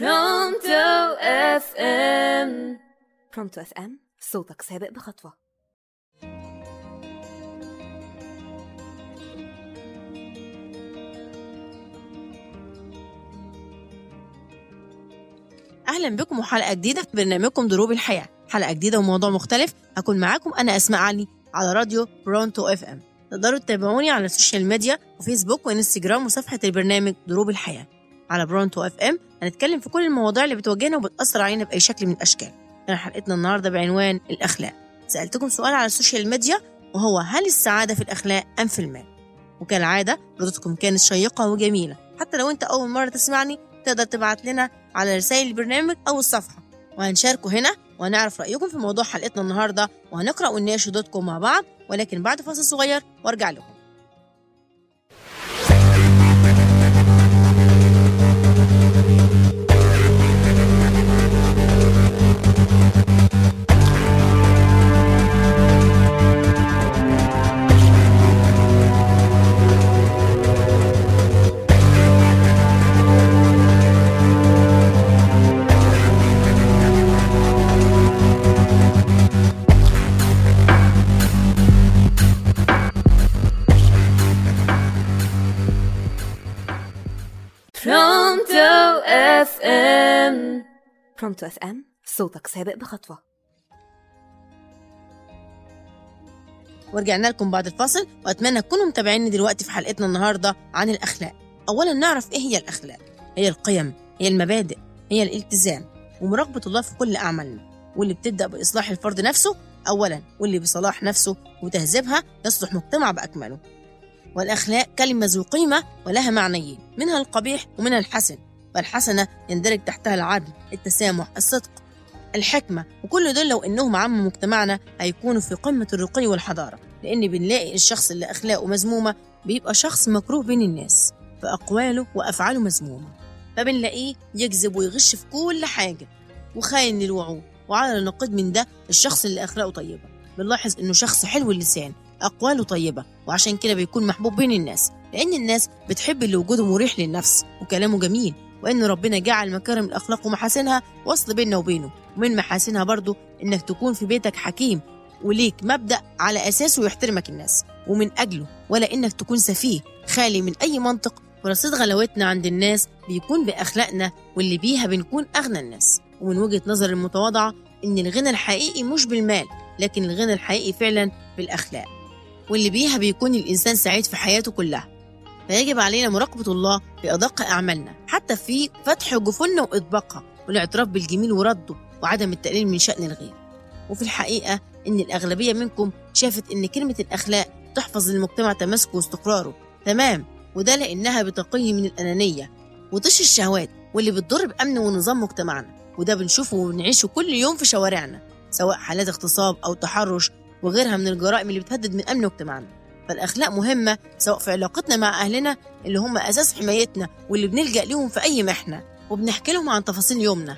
برونتو FM برونتو FM صوتك سابق بخطوة. أهلا بكم وحلقة جديدة في برنامجكم دروب الحياة. حلقة جديدة وموضوع مختلف هكون معاكم أنا أسماء علي على راديو برونتو FM تقدروا تتابعوني على ال social media وفيسبوك وإنستجرام وصفحة البرنامج دروب الحياة. على Pronto FM. هنتكلم في كل المواضيع اللي بتواجهنا وبتأثر علينا بأي شكل من الأشكال. كان حلقتنا النهارده بعنوان الأخلاق. سألتكم سؤال على ال social media وهو هل السعادة في الأخلاق أم في المال؟ وكالعادة ردودكم كانت شيقة وجميلة. حتى لو أنت أول مرة تسمعني تقدر تبعت لنا على رسائل البرنامج أو الصفحة. وهنشاركه هنا وهنعرف رأيكم في موضوع حلقتنا النهاردة وهنقرأ ونناقش ردودكم مع بعض ولكن بعد فاصل صغير وأرجع لكم. Pronto FM Pronto FM صوتك سابق بخطوة. ورجعنا لكم بعد الفاصل وأتمنى تكونوا متابعيني دلوقتي في حلقتنا النهاردة عن الأخلاق. أولا نعرف إيه هي الأخلاق؟ هي القيم هي المبادئ هي الالتزام ومراقبة الله في كل أعمالنا. واللي بتبدأ بإصلاح الفرد نفسه أولا واللي بصلاح نفسه وتهذيبها يصلح مجتمع بأكمله. والأخلاق كلمة ذو قيمة ولها معنيين منها القبيح ومنها الحسن. والحسنة يندرج تحتها العدل التسامح الصدق الحكمة. وكل دول لو إنهم عم مجتمعنا هيكونوا في قمة الرقي والحضارة. لأن بنلاقي الشخص اللي أخلاقه مذمومة بيبقى شخص مكروه بين الناس فأقواله وأفعاله مذمومة. فبنلاقيه يكذب ويغش في كل حاجة وخاين للوعود وعلى النقيض من ده الشخص اللي أخلاقه طيبة. بنلاحظ إنه شخص حلو اللسان أقواله طيبة وعشان كده بيكون محبوب بين الناس لأن الناس بتحب اللي وجوده مريح للنفس وكلامه جميل وإن ربنا جعل مكارم الأخلاق ومحاسنها وصل بيننا وبينه ومن محاسنها برضو إنك تكون في بيتك حكيم وليك مبدأ على أساسه يحترمك الناس ومن أجله ولا إنك تكون سفيه خالي من أي منطق ورصيد غلاوتنا عند الناس بيكون بأخلاقنا واللي بيها بنكون أغنى الناس. ومن وجهة نظر المتواضعة إن الغنى الحقيقي مش بالمال لكن الغنى الحقيقي فعلا بالأخلاق. واللي بيها بيكون الإنسان سعيد في حياته كلها. فيجب علينا مراقبة الله في أدق أعمالنا حتى في فتح جفوننا وإطباقها والاعتراف بالجميل ورده وعدم التقليل من شأن الغير. وفي الحقيقة إن الأغلبية منكم شافت إن كلمة الأخلاق تحفظ للمجتمع تماسكه واستقراره. تمام. وده لأنها بتقيه من الأنانية وطش الشهوات واللي بتضر بأمن ونظام مجتمعنا. وده بنشوفه وبنعيشه كل يوم في شوارعنا سواء حالات اغتصاب أو تحرش وغيرها من الجرائم اللي بتهدد من أمن مجتمعنا. فالأخلاق مهمة سواء في علاقتنا مع أهلنا اللي هم أساس حمايتنا واللي بنلجأ ليهم في أي محنة وبنحكي لهم عن تفاصيل يومنا.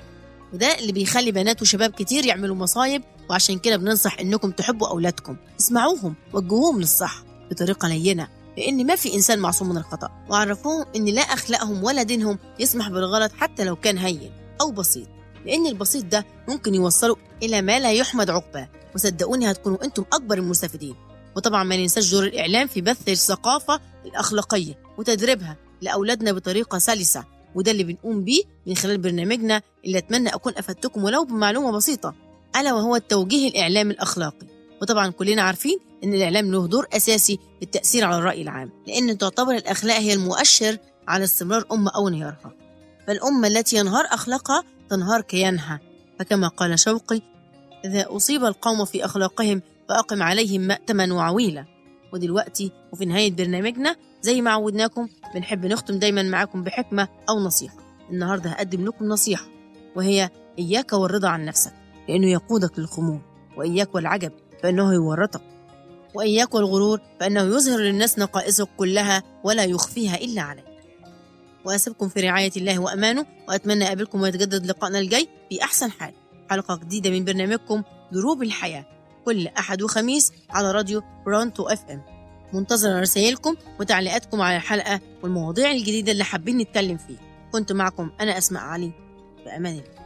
وده اللي بيخلي بنات وشباب كتير يعملوا مصايب وعشان كده بننصح إنكم تحبوا أولادكم. اسمعوهم وجهوهم للصح بطريقة لينة لأن ما في إنسان معصوم من الخطأ. وعرفوهم إن لا أخلاقهم ولا دينهم يسمح بالغلط حتى لو كان هين أو بسيط لأن البسيط ده ممكن يوصله إلى ما لا يحمد عقباه. وصدقوني هتكونوا أنتم أكبر المستفيدين وطبعا ما ننساش دور الإعلام في بث الثقافة الأخلاقية وتدريبها لأولادنا بطريقة سلسة. وده اللي بنقوم بيه من خلال برنامجنا اللي أتمنى أكون أفدتكم ولو بمعلومة بسيطة. ألا وهو التوجيه الإعلامي الأخلاقي. وطبعا كلنا عارفين إن الإعلام له دور أساسي في التأثير على الرأي العام لأن تعتبر الأخلاق هي المؤشر على استمرار أمة أو انهيارها. فالأمة التي ينهار أخلاقها تنهار كيانها. فكما قال شوقي إذا أصيب القوم في أخلاقهم فأقم عليهم مأتما وعويلا. ودلوقتي وفي نهاية برنامجنا زي ما عودناكم بنحب نختم دايما معاكم بحكمة أو نصيحة. النهاردة هقدم لكم نصيحة وهي إياك والرضا عن نفسك لأنه يقودك للخمول وإياك والعجب فإنه يورطك. وإياك والغرور فإنه يظهر للناس نقائصك كلها ولا يخفيها إلا عليك. وأسيبكم في رعاية الله وأمانه وأتمنى أقابلكم ويتجدد لقائنا الجاي في أحسن حال. حلقة جديدة من برنامجكم دروب الحياة كل أحد وخميس على راديو Pronto FM. منتظرة رسائلكم وتعليقاتكم على الحلقة والمواضيع الجديدة اللي حابين نتكلم فيها. كنت معكم أنا أسماء علي. بأمان الله.